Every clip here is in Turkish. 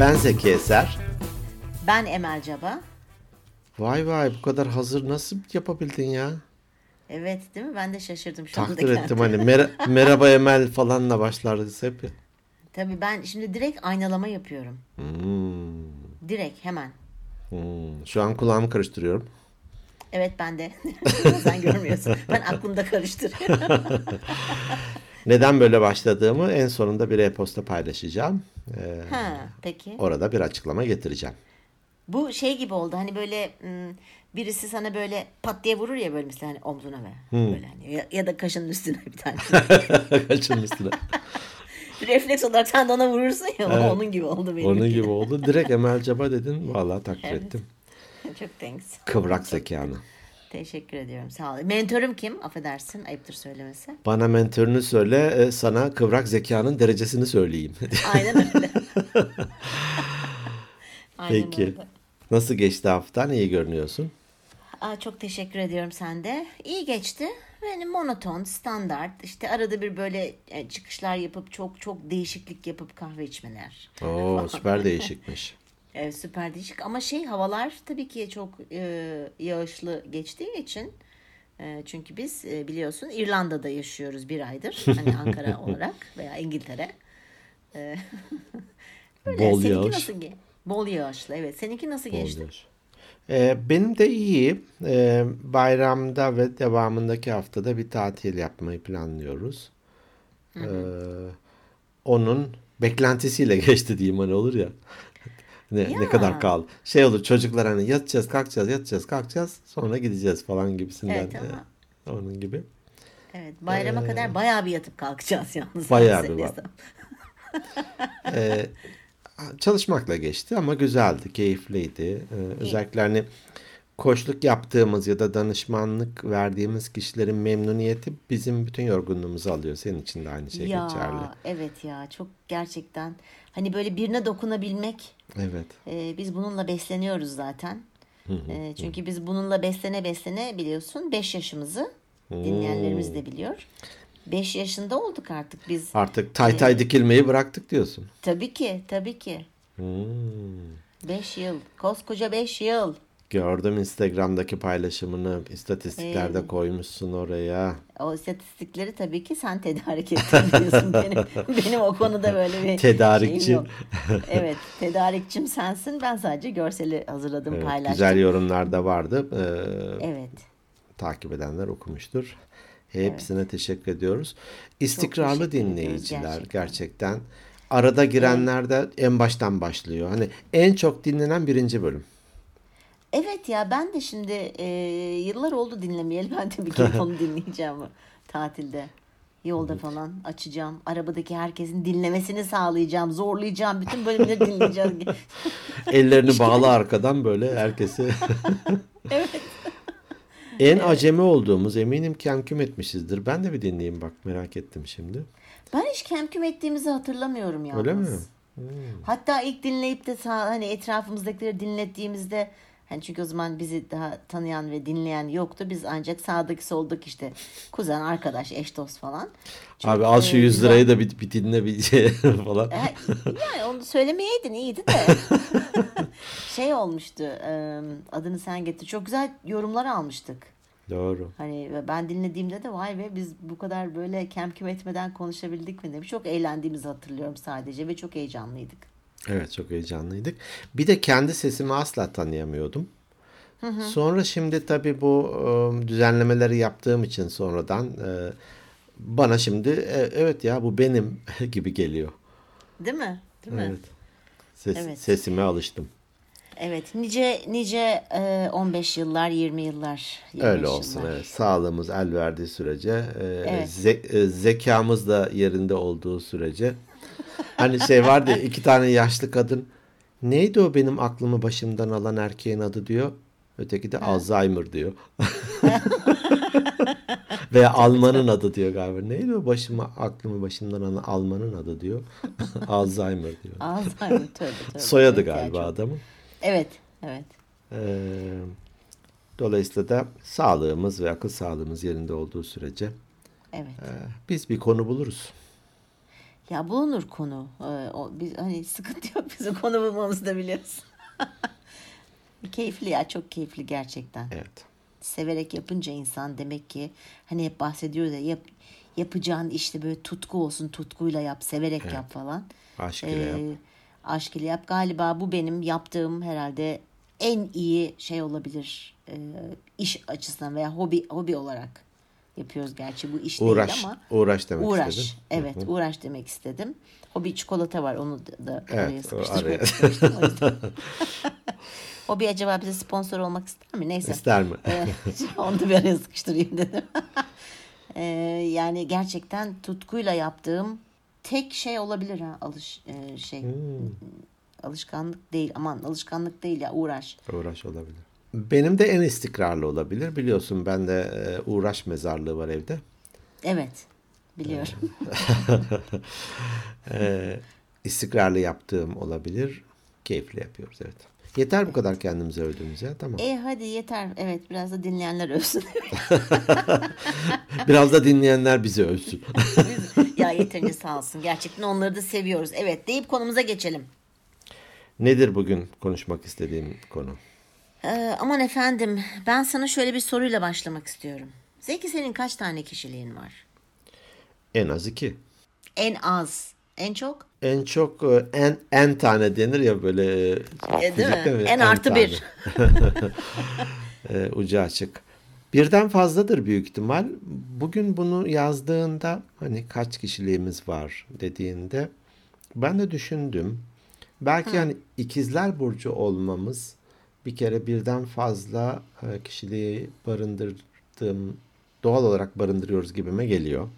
Ben Zeki Eser. Ben Emel Caba. Vay vay bu kadar hazır nasıl yapabildin ya? Evet değil mi? Ben de şaşırdım şu anda Takdir ettim kendimi. hani mer- merhaba Emel falanla başlarız hep. Tabii ben şimdi direkt aynalama yapıyorum. Hmm, Direkt hemen. hmm. Şu an kulağımı karıştırıyorum. Evet ben de. Sen görmüyorsun. Ben aklımda karıştırıyorum. Neden böyle başladığımı en sonunda bir e-posta paylaşacağım. Ee, ha, peki. orada bir açıklama getireceğim. Bu şey gibi oldu. Hani böyle birisi sana böyle pat diye vurur ya böyle mesela hani omzuna ve böyle hani ya, ya da kaşının üstüne bir tane. Kaçın üstüne. Refleks olarak sen de ona vurursun ya. Onun gibi oldu benim. Onun gibi oldu. Direkt Emel Caba dedin. Vallahi takdir Evet. ettim. Çok thanks. Kıvrak zekanı. Teşekkür ediyorum. Sağ ol. Mentorum kim? Affedersin. Ayıptır söylemesi. Bana mentörünü söyle, e, sana kıvrak zekanın derecesini söyleyeyim. Aynen öyle. Aynen Peki. öyle. Nasıl geçti haftan? İyi görünüyorsun. Aa, çok teşekkür ediyorum sen de. İyi geçti. Benim monoton, standart. İşte arada bir böyle e, çıkışlar yapıp çok çok değişiklik yapıp kahve içmeler. Oo süper değişikmiş. Evet, süper değişik ama şey havalar tabii ki çok e, yağışlı geçtiği için e, çünkü biz e, biliyorsun İrlanda'da yaşıyoruz bir aydır. Hani Ankara olarak veya İngiltere. E. Bol Seninki yağış. nasıl Bol yağışlı evet. Seninki nasıl geçti? Ee, benim de iyi. Ee, bayramda ve devamındaki haftada bir tatil yapmayı planlıyoruz. Ee, onun beklentisiyle geçti diyeyim hani olur ya. Ne, ne kadar kaldı. Şey olur çocuklar hani yatacağız kalkacağız yatacağız kalkacağız sonra gideceğiz falan gibisinden. Evet, ama- Ee, onun gibi. Evet, bayrama kadar bayağı bir yatıp kalkacağız yalnız. Ee, Bayağı bir var. Ee, çalışmakla geçti ama güzeldi, keyifliydi. Ee, özellikle hani koçluk yaptığımız ya da danışmanlık verdiğimiz kişilerin memnuniyeti bizim bütün yorgunluğumuzu alıyor. Senin için de aynı şey ya geçerli. evet ya çok gerçekten hani böyle birine dokunabilmek Evet. e, biz bununla besleniyoruz zaten. E, çünkü biz bununla beslene beslene biliyorsun 5 yaşımızı dinleyenlerimiz de biliyor. 5 yaşında olduk artık biz. Artık tay tay dikilmeyi bıraktık diyorsun. Tabii ki tabii ki. Hmm. 5 yıl koskoca 5 yıl. Gördüm Instagram'daki paylaşımını, istatistiklerde koymuşsun oraya. O istatistikleri tabii ki sen tedarik ettiriyorsun benim. benim o konuda böyle bir Tedarikçi. Evet, tedarikçim sensin. Ben sadece görseli hazırladım, Evet, paylaştım. güzel yorumlar da vardı. Ee, Evet. takip edenler okumuştur. Hepsine teşekkür ediyoruz. İstikrarlı teşekkür dinleyiciler gerçekten. gerçekten. Arada girenler de en baştan başlıyor. Hani en çok dinlenen birinci bölüm. Evet ya ben de şimdi e, yıllar oldu dinlemeyeli. Ben de bir kere onu dinleyeceğim tatilde. Yolda falan açacağım. Arabadaki herkesin dinlemesini sağlayacağım. Zorlayacağım. Bütün bölümleri dinleyeceğiz. Ellerini bağlı arkadan böyle herkesi. En acemi olduğumuz eminim ki küm etmişizdir. Ben de bir dinleyeyim bak merak ettim şimdi. Ben hiç kemküm ettiğimizi hatırlamıyorum yalnız. Öyle mi? Hatta ilk dinleyip de hani etrafımızdakileri dinlettiğimizde hani çünkü o zaman bizi daha tanıyan ve dinleyen yoktu. Biz ancak sağdaki soldaki işte kuzen, arkadaş, eş dost falan. Çok, Abi al şu e, 100 güzel- lirayı da bir, bir dinle bir şey falan. E, Yani onu söylemeyeydin iyiydi de. şey olmuştu. e, Adını sen getir. Çok güzel yorumlar almıştık. Doğru. Hani ben dinlediğimde de vay be biz bu kadar böyle kem küm etmeden konuşabildik mi demiş. Çok eğlendiğimizi hatırlıyorum sadece ve çok heyecanlıydık. Evet çok heyecanlıydık. Bir de kendi sesimi asla tanıyamıyordum. Sonra şimdi tabii bu e, düzenlemeleri yaptığım için sonradan e, bana şimdi e, evet ya bu benim gibi geliyor. Değil mi? Değil mi? Evet. Ses, Evet. Sesime alıştım. Evet. Nice nice e, 15 yıllar, 20 yıllar. 25 Öyle olsun yıllar. evet. Sağlığımız el verdiği sürece, e, Evet. ze- e, zekamız da yerinde olduğu sürece. Hani şey vardı iki tane yaşlı kadın. Neydi o benim aklımı başımdan alan erkeğin adı diyor. Öteki de Alzheimer diyor. Veya Alman'ın adı diyor galiba. Neydi o başıma aklımı başımdan alan Alman'ın adı diyor. Alzheimer diyor. Alzheimer tövbe tövbe. Soyadı galiba adamın. Evet. Evet. Ee, dolayısıyla da sağlığımız ve akıl sağlığımız yerinde olduğu sürece Evet. e, biz bir konu buluruz. Ya bulunur konu. Ee, o, biz, hani sıkıntı yok bizim konu bulmamızda biliyorsun. keyifli ya çok keyifli gerçekten. Evet. Severek yapınca insan demek ki hani hep bahsediyoruz ya yap, yapacağın işte böyle tutku olsun tutkuyla yap severek Evet. yap falan. Aşk ile yap. Ee, aşk ile yap. Galiba bu benim yaptığım herhalde en iyi şey olabilir. Ee, iş açısından veya hobi hobi olarak yapıyoruz gerçi bu iş Uğraş. değil ama. Uğraş demek uğraş. istedim. Evet, uğraş demek istedim. Hobi çikolata var onu da, da Evet, araya o araya. O. Hobi acaba bize sponsor olmak ister mi? Neyse. İster mi? Ee, onu da bir araya sıkıştırayım dedim. Ee, yani gerçekten tutkuyla yaptığım tek şey olabilir ha alış e, şey Hmm. alışkanlık değil aman alışkanlık değil ya uğraş. Uğraş olabilir. Benim de en istikrarlı olabilir. Biliyorsun ben de e, uğraş mezarlığı var evde. Evet biliyorum. E, istikrarlı yaptığım olabilir. Keyifli yapıyoruz evet. Yeter bu kadar kendimize övdüğümüz ya tamam. e hadi yeter evet biraz da dinleyenler ölsün. Biraz da dinleyenler bizi övsün. ya yeterince sağ olsun gerçekten onları da seviyoruz. Evet deyip konumuza geçelim. Nedir bugün konuşmak istediğim konu? Ee, aman efendim ben sana şöyle bir soruyla başlamak istiyorum. Zeki senin kaç tane kişiliğin var? En az iki. En az, en çok? En çok e, en en tane denir ya böyle. e, E, değil mi? fizikte En artı tane. bir. E, ucu açık. Birden fazladır büyük ihtimal. Bugün bunu yazdığında hani kaç kişiliğimiz var dediğinde ben de düşündüm. Belki hani ikizler burcu olmamız bir kere birden fazla e, kişiliği barındırdığım doğal olarak barındırıyoruz gibime geliyor.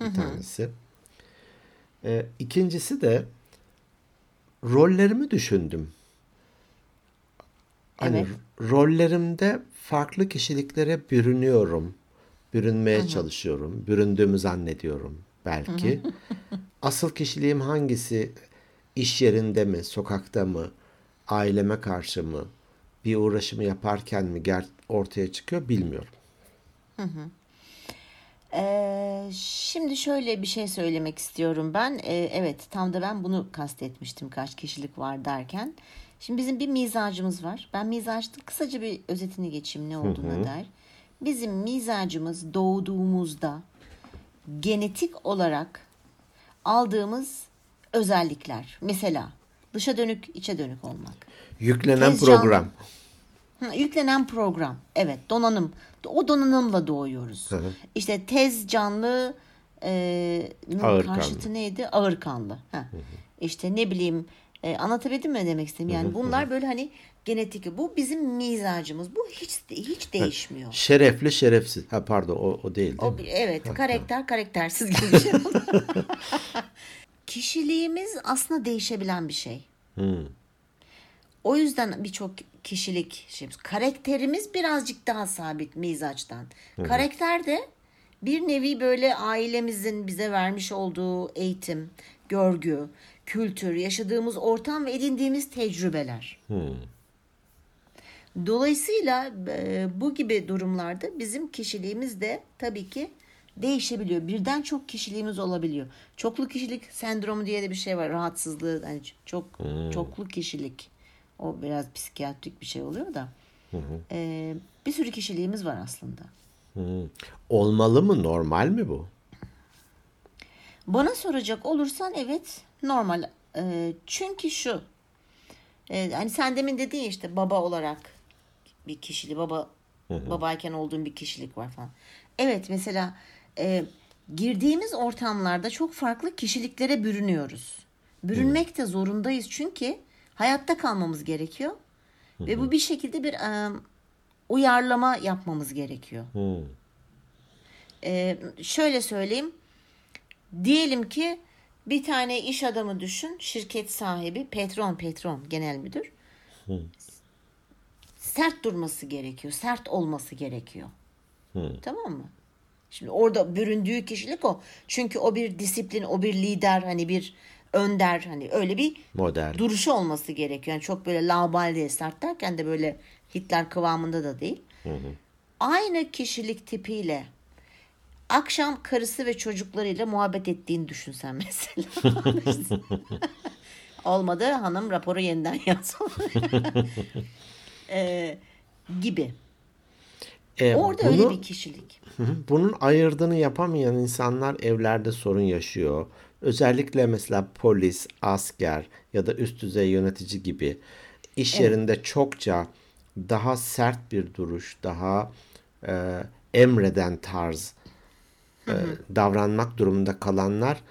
Bir tanesi. E, ikincisi de rollerimi düşündüm. Hani Evet. rollerimde farklı kişiliklere bürünüyorum. Bürünmeye çalışıyorum. Büründüğümü zannediyorum belki. Asıl kişiliğim hangisi? İş yerinde mi, sokakta mı, aileme karşı mı, bir uğraşımı yaparken mi ortaya çıkıyor bilmiyorum. Ee, şimdi şöyle bir şey söylemek istiyorum ben. Ee, evet tam da ben bunu kastetmiştim kaç kişilik var derken. Şimdi bizim bir mizacımız var. Ben mizacın kısaca bir özetini geçeyim ne olduğuna dair. Bizim mizacımız doğduğumuzda genetik olarak aldığımız özellikler. Mesela dışa dönük, içe dönük olmak. Yüklenen Tez canlı. program. Hı, yüklenen program. Evet donanım. O donanımla doğuyoruz. İşte tez canlı e, Ağır karşıtı kanlı. neydi? Ağır kanlı. Heh. İşte ne bileyim e, anlatabildim mi demek istedim? Yani bunlar böyle hani genetik. Bu bizim mizacımız. Bu hiç hiç değişmiyor. Şerefli şerefsiz. Ha pardon o, o değil değil O mi? evet karakter karaktersiz gibi bir şey. Kişiliğimiz aslında değişebilen bir şey. Hmm. O yüzden birçok kişilik şey, karakterimiz birazcık daha sabit mizaçtan. Karakter de bir nevi böyle ailemizin bize vermiş olduğu eğitim, görgü, kültür, yaşadığımız ortam ve edindiğimiz tecrübeler. Dolayısıyla e, bu gibi durumlarda bizim kişiliğimiz de tabii ki değişebiliyor. Birden çok kişiliğimiz olabiliyor. Çoklu kişilik sendromu diye de bir şey var. Rahatsızlığı hani çok çoklu kişilik. O biraz psikiyatrik bir şey oluyor da. E, bir sürü kişiliğimiz var aslında. Hmm. Olmalı mı? Normal mi bu? Bana soracak olursan evet normal. E, çünkü şu e, hani sen demin dedin ya işte baba olarak bir kişiliği baba babayken olduğun bir kişilik var falan. Evet mesela e, girdiğimiz ortamlarda çok farklı kişiliklere bürünüyoruz. Bürünmek de zorundayız çünkü hayatta kalmamız gerekiyor. Ve bu bir şekilde bir e, uyarlama yapmamız gerekiyor. Ee, şöyle söyleyeyim. Diyelim ki bir tane iş adamı düşün. Şirket sahibi, patron, patron, genel müdür. Sert durması gerekiyor. Sert olması gerekiyor. Tamam mı? Şimdi orada büründüğü kişilik o. Çünkü o bir disiplin, o bir lider, hani bir önder, hani öyle bir Model. duruşu olması gerekiyor. Yani çok böyle laubal değil, sert derken de böyle Hitler kıvamında da değil. Aynı kişilik tipiyle akşam karısı ve çocuklarıyla muhabbet ettiğini düşünsen mesela. Olmadı hanım raporu yeniden yaz. ee, gibi. E, Orada bunu, öyle bir kişilik. Hı hı. Bunun ayırdığını yapamayan insanlar evlerde sorun yaşıyor. Özellikle mesela polis, asker ya da üst düzey yönetici gibi iş yerinde çokça daha sert bir duruş, daha e, emreden tarz e, davranmak durumunda kalanlar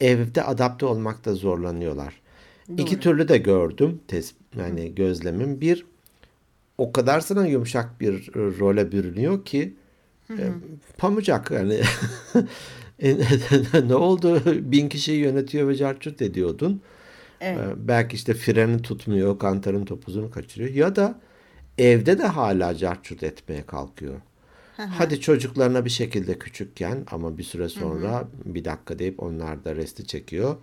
evde adapte olmakta zorlanıyorlar. İki türlü de gördüm tes yani gözlemim. Bir o kadar sana yumuşak bir e, role bürünüyor ki e, pamucak yani E, ne oldu bin kişiyi yönetiyor ve carçurt ediyordun. Evet. E, belki işte freni tutmuyor, kantarın topuzunu kaçırıyor ya da evde de hala carçurt etmeye kalkıyor. Hadi çocuklarına bir şekilde küçükken ama bir süre sonra bir dakika deyip onlar da resti çekiyor.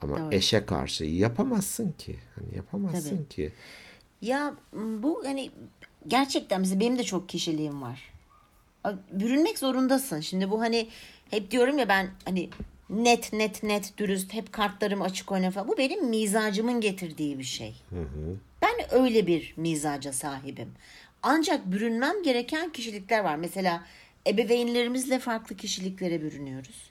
Ama Doğru. eşe karşı yapamazsın ki. Hani yapamazsın Tabii. ki. Ya bu hani gerçekten mesela benim de çok kişiliğim var. Bürünmek zorundasın. Şimdi bu hani hep diyorum ya ben hani net net net dürüst hep kartlarım açık oyna falan. Bu benim mizacımın getirdiği bir şey. Ben öyle bir mizaca sahibim. Ancak bürünmem gereken kişilikler var. Mesela ebeveynlerimizle farklı kişiliklere bürünüyoruz.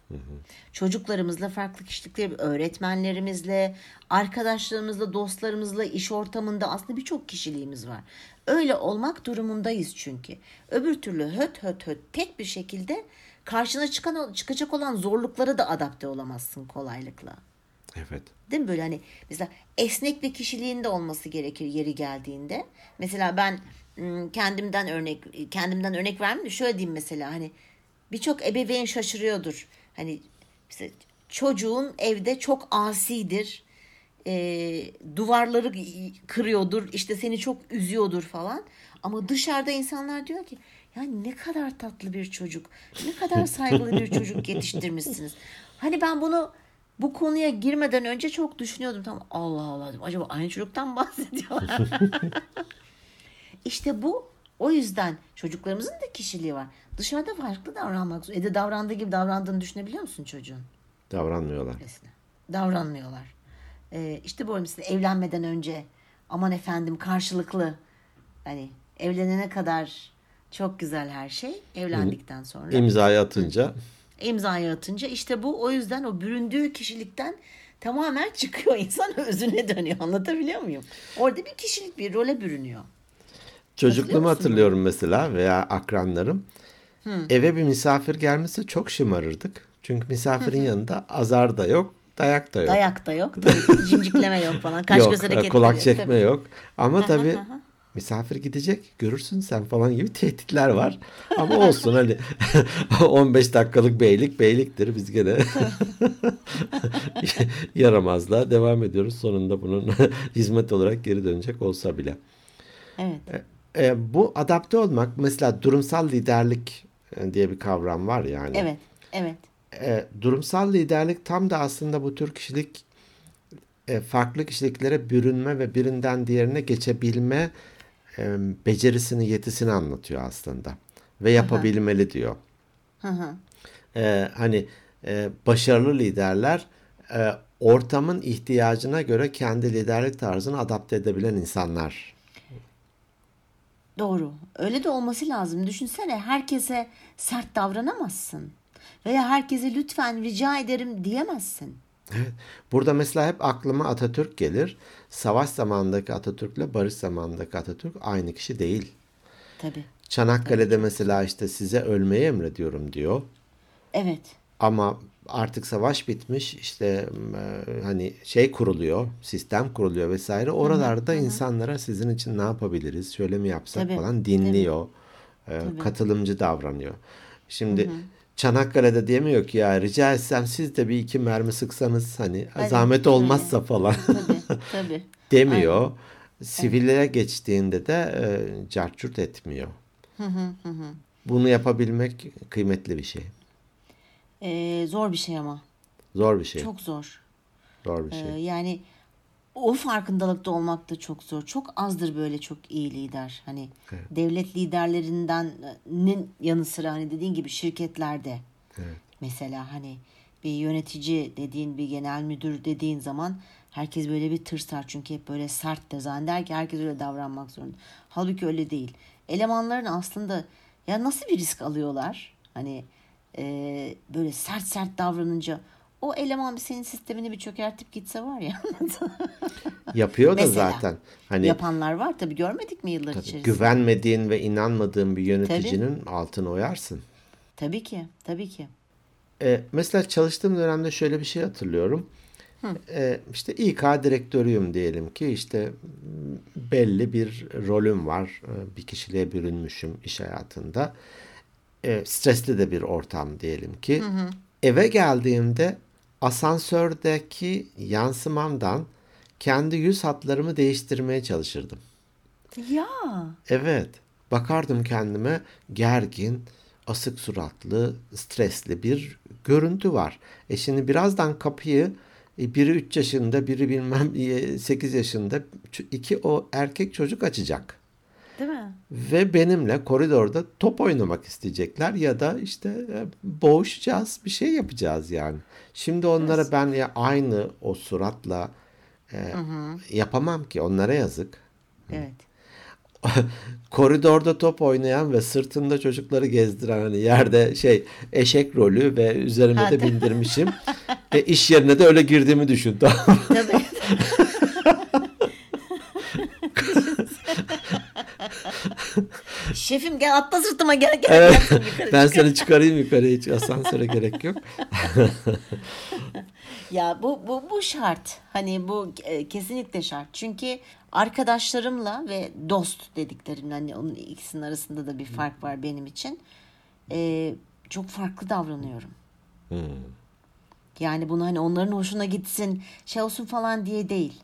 Çocuklarımızla farklı kişilikleri, öğretmenlerimizle, arkadaşlarımızla, dostlarımızla, iş ortamında aslında birçok kişiliğimiz var. Öyle olmak durumundayız çünkü. Öbür türlü höt höt höt tek bir şekilde karşına çıkan çıkacak olan zorluklara da adapte olamazsın kolaylıkla. Evet. Değil mi böyle hani mesela esnek bir kişiliğin de olması gerekir yeri geldiğinde. Mesela ben kendimden örnek kendimden örnek vermeyeyim de şöyle diyeyim mesela hani birçok ebeveyn şaşırıyordur. Hani mesela çocuğun evde çok asidir. E, duvarları kırıyordur işte seni çok üzüyordur falan ama dışarıda insanlar diyor ki ya ne kadar tatlı bir çocuk ne kadar saygılı bir çocuk yetiştirmişsiniz hani ben bunu bu konuya girmeden önce çok düşünüyordum. Tam Allah Allah dedim. Acaba aynı çocuktan bahsediyorlar? işte bu o yüzden çocuklarımızın da kişiliği var. Dışarıda farklı davranmak zor. Evde davrandığı gibi davrandığını düşünebiliyor musun çocuğun? Davranmıyorlar. Mesela. Davranmıyorlar. Ee, işte bu mesela evlenmeden önce aman efendim karşılıklı hani evlenene kadar çok güzel her şey. Evlendikten sonra İmzayı atınca imzayı atınca işte bu o yüzden o büründüğü kişilikten tamamen çıkıyor. İnsan özüne dönüyor. Anlatabiliyor muyum? Orada bir kişilik bir role bürünüyor. çocukluğumu hatırlıyorum mesela veya akranlarım. Eve bir misafir gelmesi çok şımarırdık. Çünkü misafirin yanında azar da yok, dayak da yok. Dayak da yok. Cimcikleme yok falan. Kaş yok, göz hareketleri kulak yok. çekme Tabii. yok. Ama tabii misafir gidecek, görürsün sen falan gibi tehditler var. Ama olsun hani 15 dakikalık beylik beyliktir. Biz gene yaramazlığa devam ediyoruz. Sonunda bunun hizmet olarak geri dönecek olsa bile. Evet. E, bu adapte olmak mesela durumsal liderlik e, diye bir kavram var yani. Evet. Evet. E, durumsal liderlik tam da aslında bu tür kişilik e, farklı kişiliklere bürünme ve birinden diğerine geçebilme e, becerisini, yetisini anlatıyor aslında. Ve yapabilmeli diyor. Hı hı. E, hani e, başarılı liderler e, ortamın ihtiyacına göre kendi liderlik tarzını adapte edebilen insanlar. Doğru. Öyle de olması lazım. Düşünsene herkese sert davranamazsın. Veya herkese lütfen rica ederim diyemezsin. Evet. Burada mesela hep aklıma Atatürk gelir. Savaş zamanındaki Atatürk'le barış zamanındaki Atatürk aynı kişi değil. Tabii. Çanakkale'de mesela işte size ölmeyi emrediyorum diyor. Evet. Ama artık savaş bitmiş işte e, hani şey kuruluyor, sistem kuruluyor vesaire. Oralarda insanlara sizin için ne yapabiliriz, şöyle mi yapsak Tabii, falan dinliyor. E, katılımcı davranıyor. Şimdi Çanakkale'de diyemiyor ki ya rica etsem siz de bir iki mermi sıksanız hani Evet, zahmet olmazsa falan Tabii. Tabii. demiyor. Sivillere geçtiğinde de e, carçurt etmiyor. Bunu yapabilmek kıymetli bir şey. Ee, zor bir şey ama. Zor bir şey. Çok zor. Zor bir Ee, şey. yani o farkındalıkta olmak da çok zor. Çok azdır böyle çok iyi lider. Hani devlet liderlerinden yanı sıra hani dediğin gibi şirketlerde Mesela hani bir yönetici dediğin bir genel müdür dediğin zaman herkes böyle bir tırsar çünkü hep böyle sert de zanneder ki herkes öyle davranmak zorunda. Halbuki öyle değil. Elemanların aslında ya nasıl bir risk alıyorlar? Hani e, böyle sert sert davranınca o eleman senin sistemini bir çökertip gitse var ya. Yapıyor da Mesela. zaten. Hani Yapanlar var tabii görmedik mi yıllar içerisinde? güvenmediğin ve inanmadığın bir yöneticinin altına oyarsın. Tabii ki, tabii ki. E, mesela çalıştığım dönemde şöyle bir şey hatırlıyorum. E, işte İK direktörüyüm diyelim ki işte belli bir rolüm var. E, bir kişiliğe bürünmüşüm iş hayatında. E, stresli de bir ortam diyelim ki. Eve geldiğimde asansördeki yansımamdan kendi yüz hatlarımı değiştirmeye çalışırdım. Ya. Evet. Bakardım kendime gergin, asık suratlı, stresli bir görüntü var. E şimdi birazdan kapıyı e, biri 3 yaşında, biri bilmem 8 yaşında ç- iki o erkek çocuk açacak. Değil mi? Ve benimle koridorda top oynamak isteyecekler ya da işte e, boğuşacağız, bir şey yapacağız yani. Şimdi onlara ben ya aynı o suratla e, yapamam ki onlara yazık. Evet. koridorda top oynayan ve sırtında çocukları gezdiren hani yerde şey eşek rolü ve üzerime de bindirmişim. e, iş yerine de öyle girdiğimi düşün. Tabii. Şefim gel atla sırtıma gel gel. Evet. gel yukarı ben seni çıkarayım yukarıya hiç asansöre gerek yok. Ya bu bu bu şart. Hani bu e, kesinlikle şart. Çünkü arkadaşlarımla ve dost dediklerimle hani onun ikisinin arasında da bir fark var benim için. E, çok farklı davranıyorum. Yani bunu hani onların hoşuna gitsin, şey olsun falan diye değil.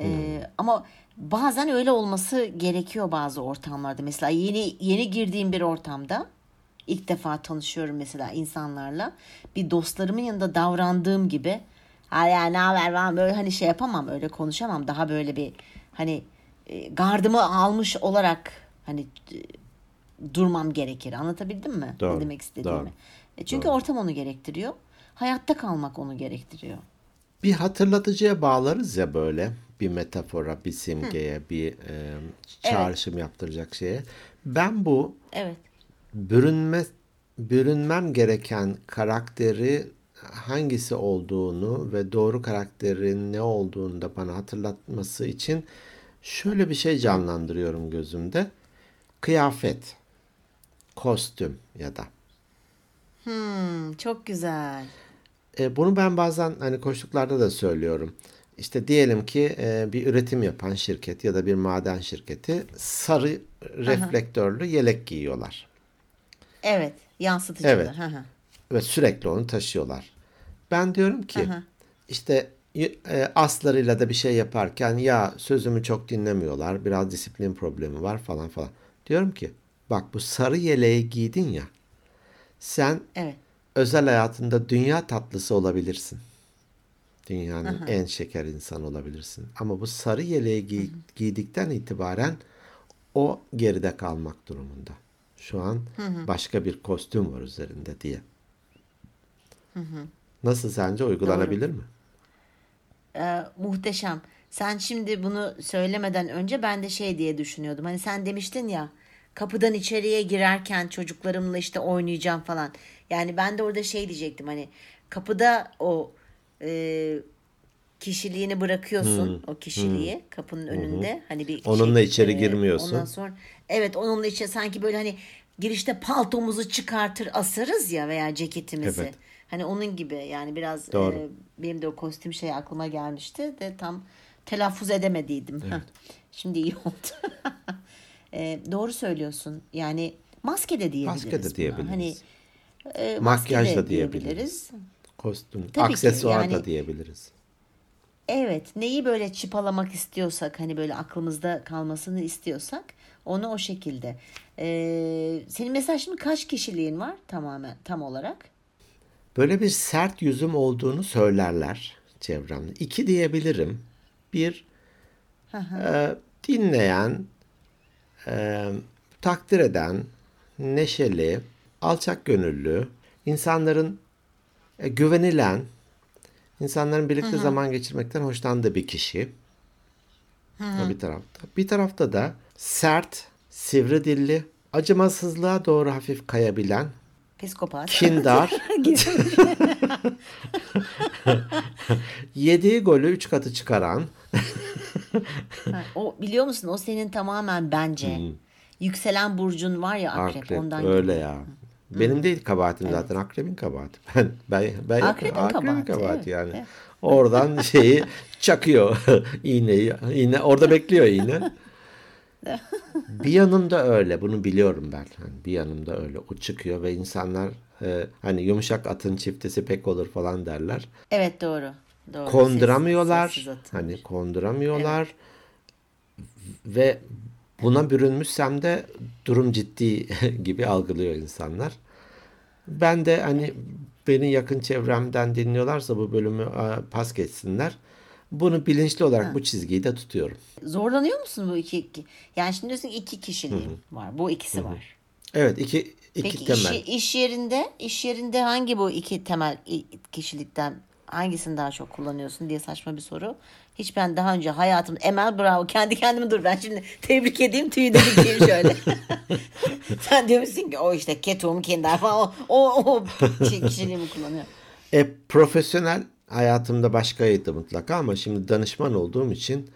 E, ama bazen öyle olması gerekiyor bazı ortamlarda. Mesela yeni yeni girdiğim bir ortamda ilk defa tanışıyorum mesela insanlarla. Bir dostlarımın yanında davrandığım gibi ha ya ne haber falan böyle hani şey yapamam öyle konuşamam. Daha böyle bir hani e, gardımı almış olarak hani e, durmam gerekir. Anlatabildim mi? Doğru, Ne demek istediğimi? doğru, E, Çünkü ortam onu gerektiriyor. Hayatta kalmak onu gerektiriyor. Bir hatırlatıcıya bağlarız ya böyle bir metafora, bir simgeye, bir e, çağrışım yaptıracak şeye. Ben bu Evet. bürünme bürünmem gereken karakteri hangisi olduğunu ve doğru karakterin ne olduğunu da bana hatırlatması için şöyle bir şey canlandırıyorum gözümde. Kıyafet, kostüm ya da. Hmm, çok güzel. E, bunu ben bazen hani koştuklarda da söylüyorum. İşte diyelim ki e, bir üretim yapan şirket ya da bir maden şirketi sarı reflektörlü yelek giyiyorlar. Evet. Yansıtıcılar. Evet. Hı. ve sürekli onu taşıyorlar. Ben diyorum ki Aha. işte e, aslarıyla da bir şey yaparken ya sözümü çok dinlemiyorlar, biraz disiplin problemi var falan falan. Diyorum ki bak bu sarı yeleği giydin ya sen Evet. Özel hayatında dünya tatlısı olabilirsin. Dünyanın en şeker insanı olabilirsin. Ama bu sarı yeleği giy- giydikten itibaren o geride kalmak durumunda. Şu an başka bir kostüm var üzerinde diye. Nasıl sence uygulanabilir mi? Ee, muhteşem. Sen şimdi bunu söylemeden önce ben de şey diye düşünüyordum. Hani sen demiştin ya kapıdan içeriye girerken çocuklarımla işte oynayacağım falan. Yani ben de orada şey diyecektim hani kapıda o e, kişiliğini bırakıyorsun o kişiliği kapının önünde hani bir Onunla içeri e, girmiyorsun. Ondan sonra evet onunla içeri sanki böyle hani girişte paltomuzu çıkartır asarız ya veya ceketimizi. Evet. Hani onun gibi yani biraz Doğru. e, benim de o kostüm şey aklıma gelmişti de tam telaffuz edemediydim. Heh, Şimdi iyi oldu. E, doğru söylüyorsun. Yani maske de diyebiliriz. Maske de buna. diyebiliriz. Hani e, Makyaj da de diyebiliriz. Kostüm, Tabii ki, aksesuar da yani- diyebiliriz. Evet, neyi böyle çıpalamak istiyorsak, hani böyle aklımızda kalmasını istiyorsak, onu o şekilde. Ee, senin mesela şimdi kaç kişiliğin var tamamen tam olarak? Böyle bir sert yüzüm olduğunu söylerler çevremde. İki diyebilirim. Bir e, dinleyen, e, takdir eden, neşeli, alçak gönüllü, insanların e, güvenilen, insanların birlikte zaman geçirmekten hoşlandığı bir kişi. O bir tarafta. Bir tarafta da sert, sivri dilli, acımasızlığa doğru hafif kayabilen, Psikopat. kindar, yediği golü üç katı çıkaran, Ha, o biliyor musun o senin tamamen bence yükselen burcun var ya akrep, akrep ondan öyle geliyor. ya. Benim değil kabahatim zaten akrebin kabahati. Ben ben ben Akrebin akrebin kabahati, evet, yani. evet. Oradan şeyi çakıyor iğneyi. İğne orada bekliyor iğne. bir yanımda öyle. Bunu biliyorum ben. Hani bir yanımda öyle. O çıkıyor ve insanlar e, hani yumuşak atın çiftesi pek olur falan derler. Evet doğru. Doğru. Konduramıyorlar. Sessiz- sessiz hani konduramıyorlar. Ve buna bürünmüşsem de durum ciddi gibi algılıyor insanlar. Ben de hani beni yakın çevremden dinliyorlarsa bu bölümü pas geçsinler. Bunu bilinçli olarak bu çizgiyi de tutuyorum. Zorlanıyor musun bu iki, iki? Yani şimdi diyorsun ki iki kişiliğin var. Bu ikisi var. Evet iki, iki Peki temel. işi, iş yerinde iş yerinde hangi bu iki temel kişilikten hangisini daha çok kullanıyorsun diye saçma bir soru. Hiç ben daha önce hayatım Emel bravo kendi kendime dur ben şimdi tebrik edeyim tüyü de dikeyim şöyle. Sen diyorsun ki o işte ketum kinder falan o, o, o şey, kişiliğimi kullanıyor. E, profesyonel hayatımda başkaydı mutlaka ama şimdi danışman olduğum için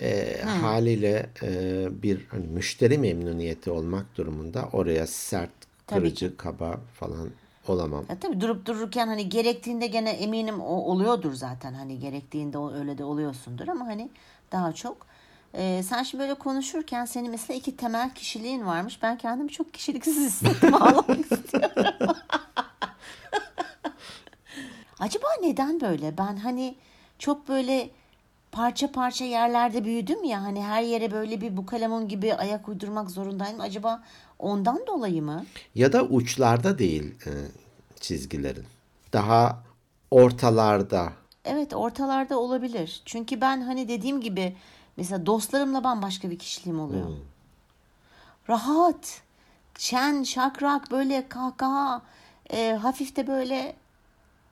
e, haliyle e, bir hani müşteri memnuniyeti olmak durumunda oraya sert, Tabii kırıcı, kaba falan olamam. Ya tabii durup dururken hani gerektiğinde gene eminim o oluyordur zaten hani gerektiğinde o öyle de oluyorsundur ama hani daha çok Ee, sen şimdi böyle konuşurken senin mesela iki temel kişiliğin varmış. Ben kendimi çok kişiliksiz hissettim. Ağlamak istiyorum. Acaba neden böyle? Ben hani çok böyle parça parça yerlerde büyüdüm ya hani her yere böyle bir bukalemun gibi ayak uydurmak zorundayım. Acaba ondan dolayı mı? Ya da uçlarda değil e, çizgilerin. Daha ortalarda. Evet ortalarda olabilir. Çünkü ben hani dediğim gibi mesela dostlarımla bambaşka bir kişiliğim oluyor. Rahat, şen, şakrak böyle kahkaha, e, hafif de böyle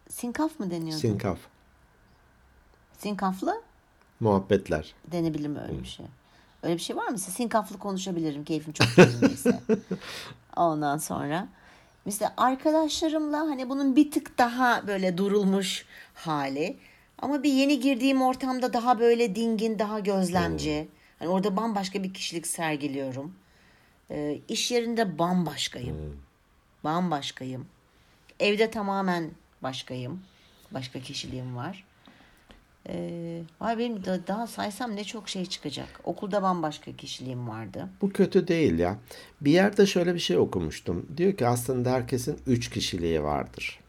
sinkaf mı deniyordu? Sinkaf. Sinkaflı Muhabbetler. denebilir mi öyle bir şey? Öyle bir şey var mı? Mesela sinkaflı konuşabilirim. Keyfim çok yerindeyse. Ondan sonra mesela arkadaşlarımla hani bunun bir tık daha böyle durulmuş hali. Ama bir yeni girdiğim ortamda daha böyle dingin, daha gözlemci. Hani orada bambaşka bir kişilik sergiliyorum. Ee, iş yerinde bambaşkayım. Bambaşkayım. Evde tamamen başkayım. Başka kişiliğim var. Ee, vay benim da, daha saysam ne çok şey çıkacak. Okulda bambaşka kişiliğim vardı. Bu kötü değil ya. Bir yerde şöyle bir şey okumuştum. Diyor ki aslında herkesin üç kişiliği vardır.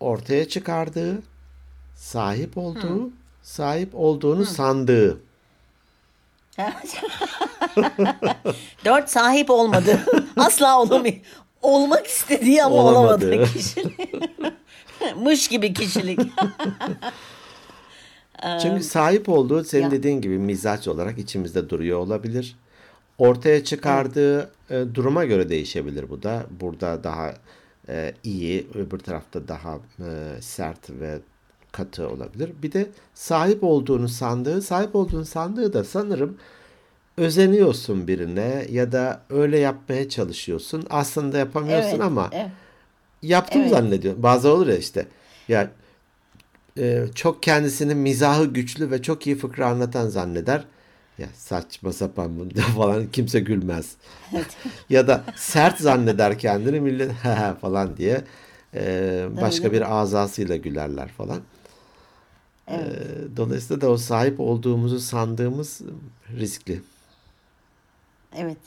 Ortaya çıkardığı, sahip olduğu, sahip olduğunu sandığı. Dört sahip olmadı. Asla olamıyor. Olmak istediği ama Olamadı. olamadı kişilik. Mış gibi kişilik. Çünkü sahip olduğu senin ya. dediğin gibi mizaç olarak içimizde duruyor olabilir. Ortaya çıkardığı e, duruma göre değişebilir bu da. Burada daha e, iyi, öbür tarafta daha e, sert ve katı olabilir. Bir de sahip olduğunu sandığı, sahip olduğunu sandığı da sanırım özeniyorsun birine ya da öyle yapmaya çalışıyorsun. Aslında yapamıyorsun Evet, ama evet. Yaptım Evet. zannediyorum. Bazı olur ya işte. Ya e, çok kendisinin mizahı güçlü ve çok iyi fıkra anlatan zanneder. Ya saçma sapan bunu falan kimse gülmez. ya da sert zanneder kendini millet falan diye e, başka bir azasıyla gülerler falan. E, dolayısıyla da o sahip olduğumuzu sandığımız riskli. Evet.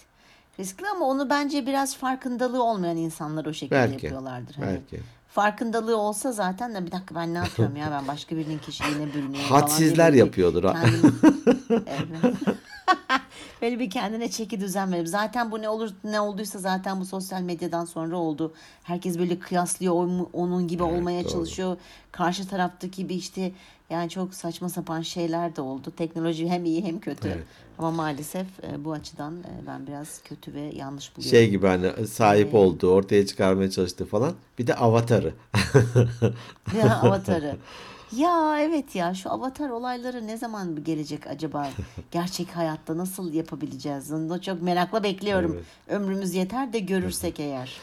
Riskli ama onu bence biraz farkındalığı olmayan insanlar o şekilde Belki. yapıyorlardır. Hani Belki. farkındalığı olsa zaten de bir dakika ben ne yapıyorum ya ben başka birinin kişiliğine bürünüyorum falan Hadsizler diye bir- yapıyordur ha. kendini- Evet. Böyle bir kendine çeki düzen verip zaten bu ne olur ne olduysa zaten bu sosyal medyadan sonra oldu. Herkes böyle kıyaslıyor onun gibi Evet, olmaya doğru. çalışıyor. Karşı taraftaki bir işte yani çok saçma sapan şeyler de oldu. Teknoloji hem iyi hem kötü. Evet. Ama maalesef e, bu açıdan e, ben biraz kötü ve yanlış buluyorum. Şey gibi hani sahip olduğu, ortaya çıkarmaya çalıştığı falan. Bir de avatarı. Ya avatarı. Ya evet ya şu avatar olayları ne zaman gelecek acaba? Gerçek hayatta nasıl yapabileceğiz? Onu çok merakla bekliyorum. Evet. Ömrümüz yeter de görürsek eğer.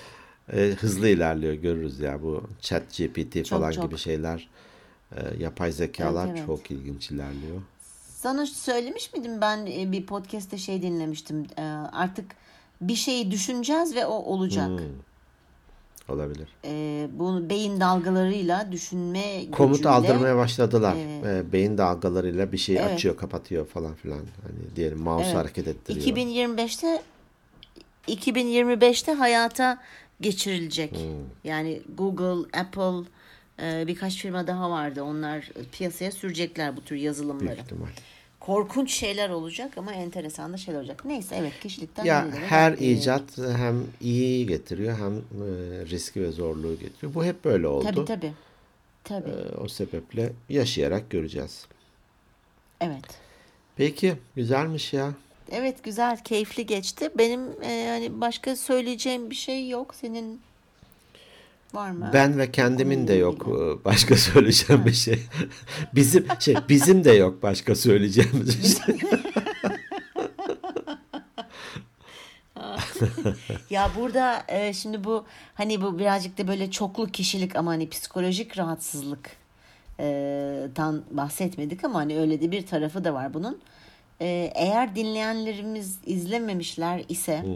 Ee, hızlı ilerliyor görürüz ya bu chat GPT falan çok. gibi şeyler. e, yapay zekalar Evet, evet. çok ilginç ilerliyor. Sana söylemiş miydim ben e, bir podcast'te şey dinlemiştim. E, Artık bir şeyi düşüneceğiz ve o olacak. Hmm. Olabilir. E, bu beyin dalgalarıyla düşünme Komut gücüyle aldırmaya başladılar. Evet. Ee, beyin dalgalarıyla bir şeyi Evet. açıyor, kapatıyor falan filan. Hani diyelim mouse Evet. hareket ettiriyor. 2025'te 2025'te hayata geçirilecek. Hmm. Yani Google, Apple e, birkaç firma daha vardı. Onlar piyasaya sürecekler bu tür yazılımları. Büyük ihtimal. Korkunç şeyler olacak ama enteresan da şeyler olacak. Neyse evet kişilikten Ya her gidiyor. icat hem iyi getiriyor hem e, riski ve zorluğu getiriyor. Bu hep böyle oldu. Tabii tabii. Tabii. Ee, o sebeple yaşayarak göreceğiz. Evet. Peki güzelmiş ya. Evet güzel, keyifli geçti. Benim e, hani başka söyleyeceğim bir şey yok. Senin var mı? Ben ve kendimin de yok e, başka söyleyeceğim bir şey. Bizim şey bizim de yok başka söyleyeceğimiz bir şey. Ya burada e, şimdi bu hani bu birazcık da böyle çoklu kişilik ama hani psikolojik rahatsızlık e, tan bahsetmedik ama hani öyle de bir tarafı da var bunun. E, eğer dinleyenlerimiz izlememişler ise Hmm.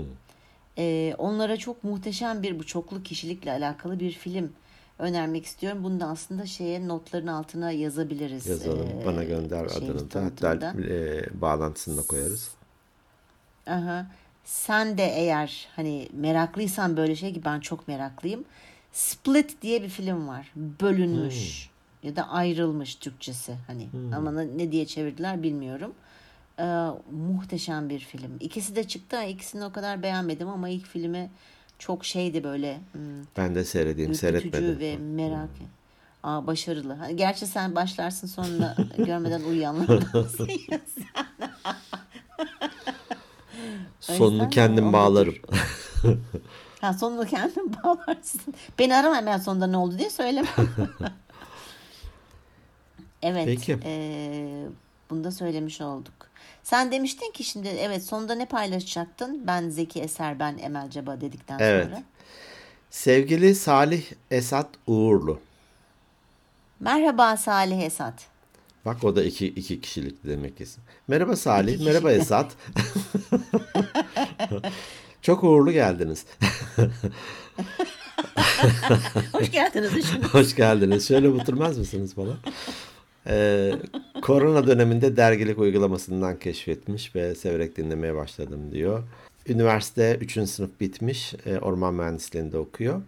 E, onlara çok muhteşem bir bu çoklu kişilikle alakalı bir film önermek istiyorum. Bunu da aslında şeye notların altına yazabiliriz. Yazalım. e, Bana gönder adını da. Hatta e, bağlantısını da koyarız. Aha. Sen de eğer hani meraklıysan böyle şey ki ben çok meraklıyım. Split diye bir film var. Bölünmüş ya da ayrılmış Türkçesi hani ama ne ne diye çevirdiler bilmiyorum. Ee, muhteşem bir film. İkisi de çıktı. İkisini o kadar beğenmedim ama ilk filmi çok şeydi böyle hmm, Ben de seyredeyim. Seyretmedim. ve merak. Aa, başarılı. Gerçi sen başlarsın sonra görmeden uyuyanlardansın ya sen. Sonunu kendim bağlarım. Ha sonunu kendin bağlarsın. Beni arama hemen sonunda ne oldu diye söyleme. evet. Peki. eee, bunu da söylemiş olduk. Sen demiştin ki şimdi evet sonunda ne paylaşacaktın? Ben Zeki Eser, ben Emel Ceba dedikten Evet. sonra. Sevgili Salih Esat Uğurlu. Merhaba Salih Esat. Bak o da iki, iki kişilik demek isim. Merhaba Salih, İki merhaba kişilik. Esat. Çok uğurlu geldiniz. Hoş geldiniz. Hoş geldiniz. Şöyle oturmaz mısınız falan? Ee, korona döneminde dergilik uygulamasından keşfetmiş ve severek dinlemeye başladım diyor. Üniversite 3. sınıf bitmiş. e, orman mühendisliğinde okuyor.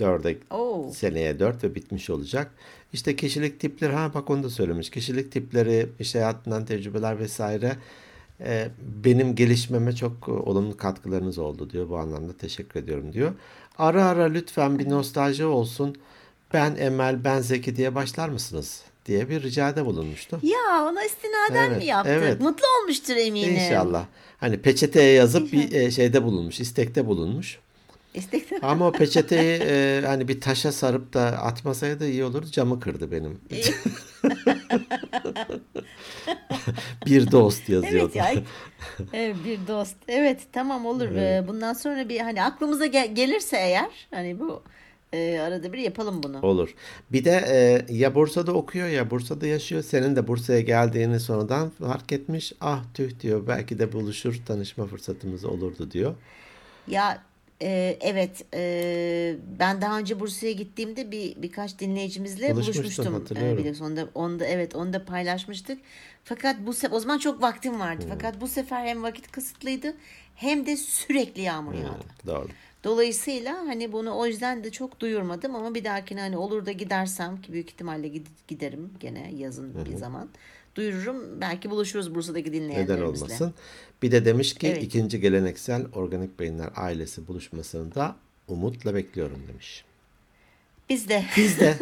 4'e Oo. seneye 4 ve bitmiş olacak. İşte kişilik tipleri ha bak onu da söylemiş. Kişilik tipleri işte hayatından tecrübeler vesaire e, benim gelişmeme çok e, olumlu katkılarınız oldu diyor. Bu anlamda teşekkür ediyorum diyor. Ara ara lütfen bir nostalji olsun. Ben Emel, ben Zeki diye başlar mısınız? Diye bir ricada bulunmuştu. Ya ona istinaden Evet, mi yaptı? evet. Mutlu olmuştur eminim. İnşallah. Hani peçeteye yazıp bir e, şeyde bulunmuş, istekte bulunmuş. İstekli. Ama o peçeteyi e, hani bir taşa sarıp da atmasaydı iyi olurdu. Camı kırdı benim. bir dost yazıyordu. Evet ya. Evet, bir dost. Evet tamam olur. Ee, Bundan sonra bir hani aklımıza gel- gelirse eğer hani bu e, arada bir yapalım bunu. Olur. Bir de e, ya Bursa'da okuyor ya Bursa'da yaşıyor. Senin de Bursa'ya geldiğini sonradan fark etmiş. Ah tüh diyor. Belki de buluşur tanışma fırsatımız olurdu diyor. Ya e, evet e, ben daha önce Bursa'ya gittiğimde bir birkaç dinleyicimizle buluşmuştum. E, biliyorsun onda, onda evet onu da paylaşmıştık. Fakat bu se- o zaman çok vaktim vardı. Hmm. Fakat bu sefer hem vakit kısıtlıydı hem de sürekli yağmur yağdı. Doğru. Dolayısıyla hani bunu o yüzden de çok duyurmadım ama bir dahakine hani olur da gidersem ki büyük ihtimalle gid- giderim gene yazın bir zaman. Duyururum. Belki buluşuruz Bursa'daki dinleyenlerimizle. Neden olmasın? Bir de demiş ki Evet. ikinci geleneksel organik beyinler ailesi buluşmasını da umutla bekliyorum demiş. Biz de Biz de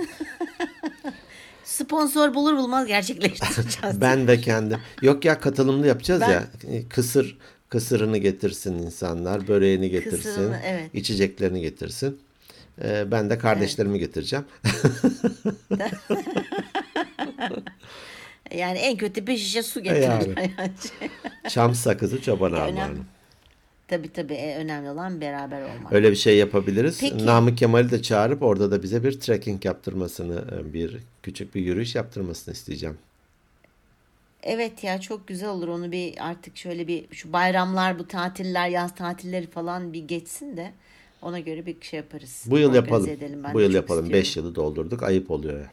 sponsor bulur bulmaz gerçekleştireceğiz. ben de kendim. Yok ya katılımlı yapacağız Ben- ya. Kısır kısırını getirsin insanlar, böreğini getirsin, Kısırını, evet. içeceklerini getirsin. Ee, ben de kardeşlerimi getireceğim. Yani en kötü bir şişe su E getirirler. Yani. Çam sakızı çoban önemli. armağanı. tabii tabii e, önemli olan beraber olmak. Öyle bir şey yapabiliriz. Peki. Namık Kemal'i de çağırıp orada da bize bir trekking yaptırmasını, e, bir küçük bir yürüyüş yaptırmasını isteyeceğim. Evet ya çok güzel olur onu bir artık şöyle bir şu bayramlar bu tatiller yaz tatilleri falan bir geçsin de ona göre bir şey yaparız. Bu yıl Organize yapalım. edelim. Ben Bu yıl yapalım. istiyorum. 5 yılı doldurduk. Ayıp oluyor.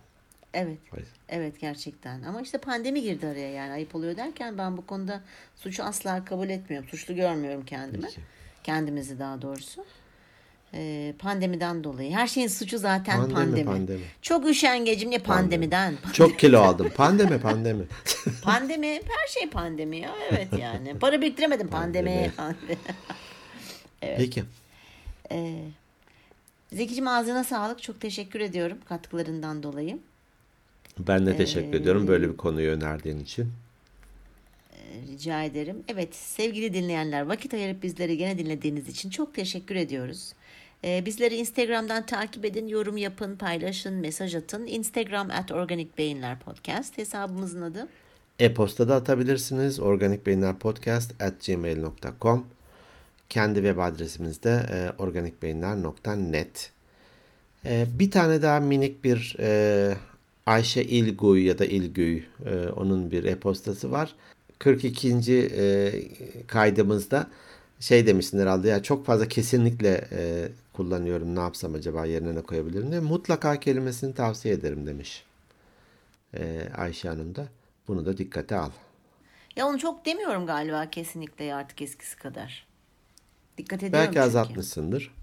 Evet. Hayır. Evet gerçekten. Ama işte pandemi girdi araya yani ayıp oluyor derken ben bu konuda suçu asla kabul etmiyorum. Suçlu görmüyorum kendimi. Peki. Kendimizi daha doğrusu. Ee, pandemiden dolayı. Her şeyin suçu zaten Pandemi, pandemi. pandemi. Çok üşengecim ne pandemiden. Çok kilo aldım. Pandemi pandemi. Pandemi her şey pandemi ya. Evet yani. Para biriktiremedim pandemi. pandemi. Peki. Ee, Zekicim ağzına sağlık. Çok teşekkür ediyorum katkılarından dolayı. Ben de teşekkür Ee, ediyorum böyle bir konuyu önerdiğin için. Rica ederim. Evet sevgili dinleyenler vakit ayırıp bizleri gene dinlediğiniz için çok teşekkür ediyoruz. Ee, bizleri Instagram'dan takip edin, yorum yapın, paylaşın, mesaj atın. Instagram at Organik Beyinler Podcast hesabımızın adı. E-posta da atabilirsiniz. organikbeyinlerpodcast at gmail.com Kendi web adresimiz de e, organikbeyinler.net E, Bir tane daha minik bir e, Ayşe İlguy ya da İlgüy e, onun bir e-postası var. 42. e, kaydımızda şey demişsin herhalde ya çok fazla kesinlikle e, kullanıyorum ne yapsam acaba yerine ne koyabilirim diye mutlaka kelimesini tavsiye ederim demiş e, Ayşe Hanım da. Bunu da dikkate al. Ya onu çok demiyorum galiba kesinlikle artık eskisi kadar. Dikkat ediyorum Belki çünkü. azaltmışsındır.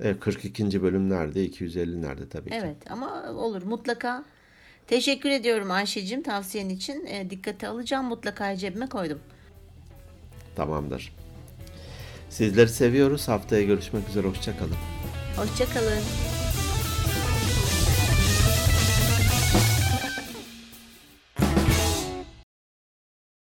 E, 42. bölüm nerede? 250 nerede tabii ki. Evet ama olur mutlaka. Teşekkür ediyorum Ayşe'cim tavsiyen için. E, dikkate alacağım mutlaka cebime koydum. Tamamdır. Sizleri seviyoruz. Haftaya görüşmek üzere. Hoşçakalın. Hoşçakalın.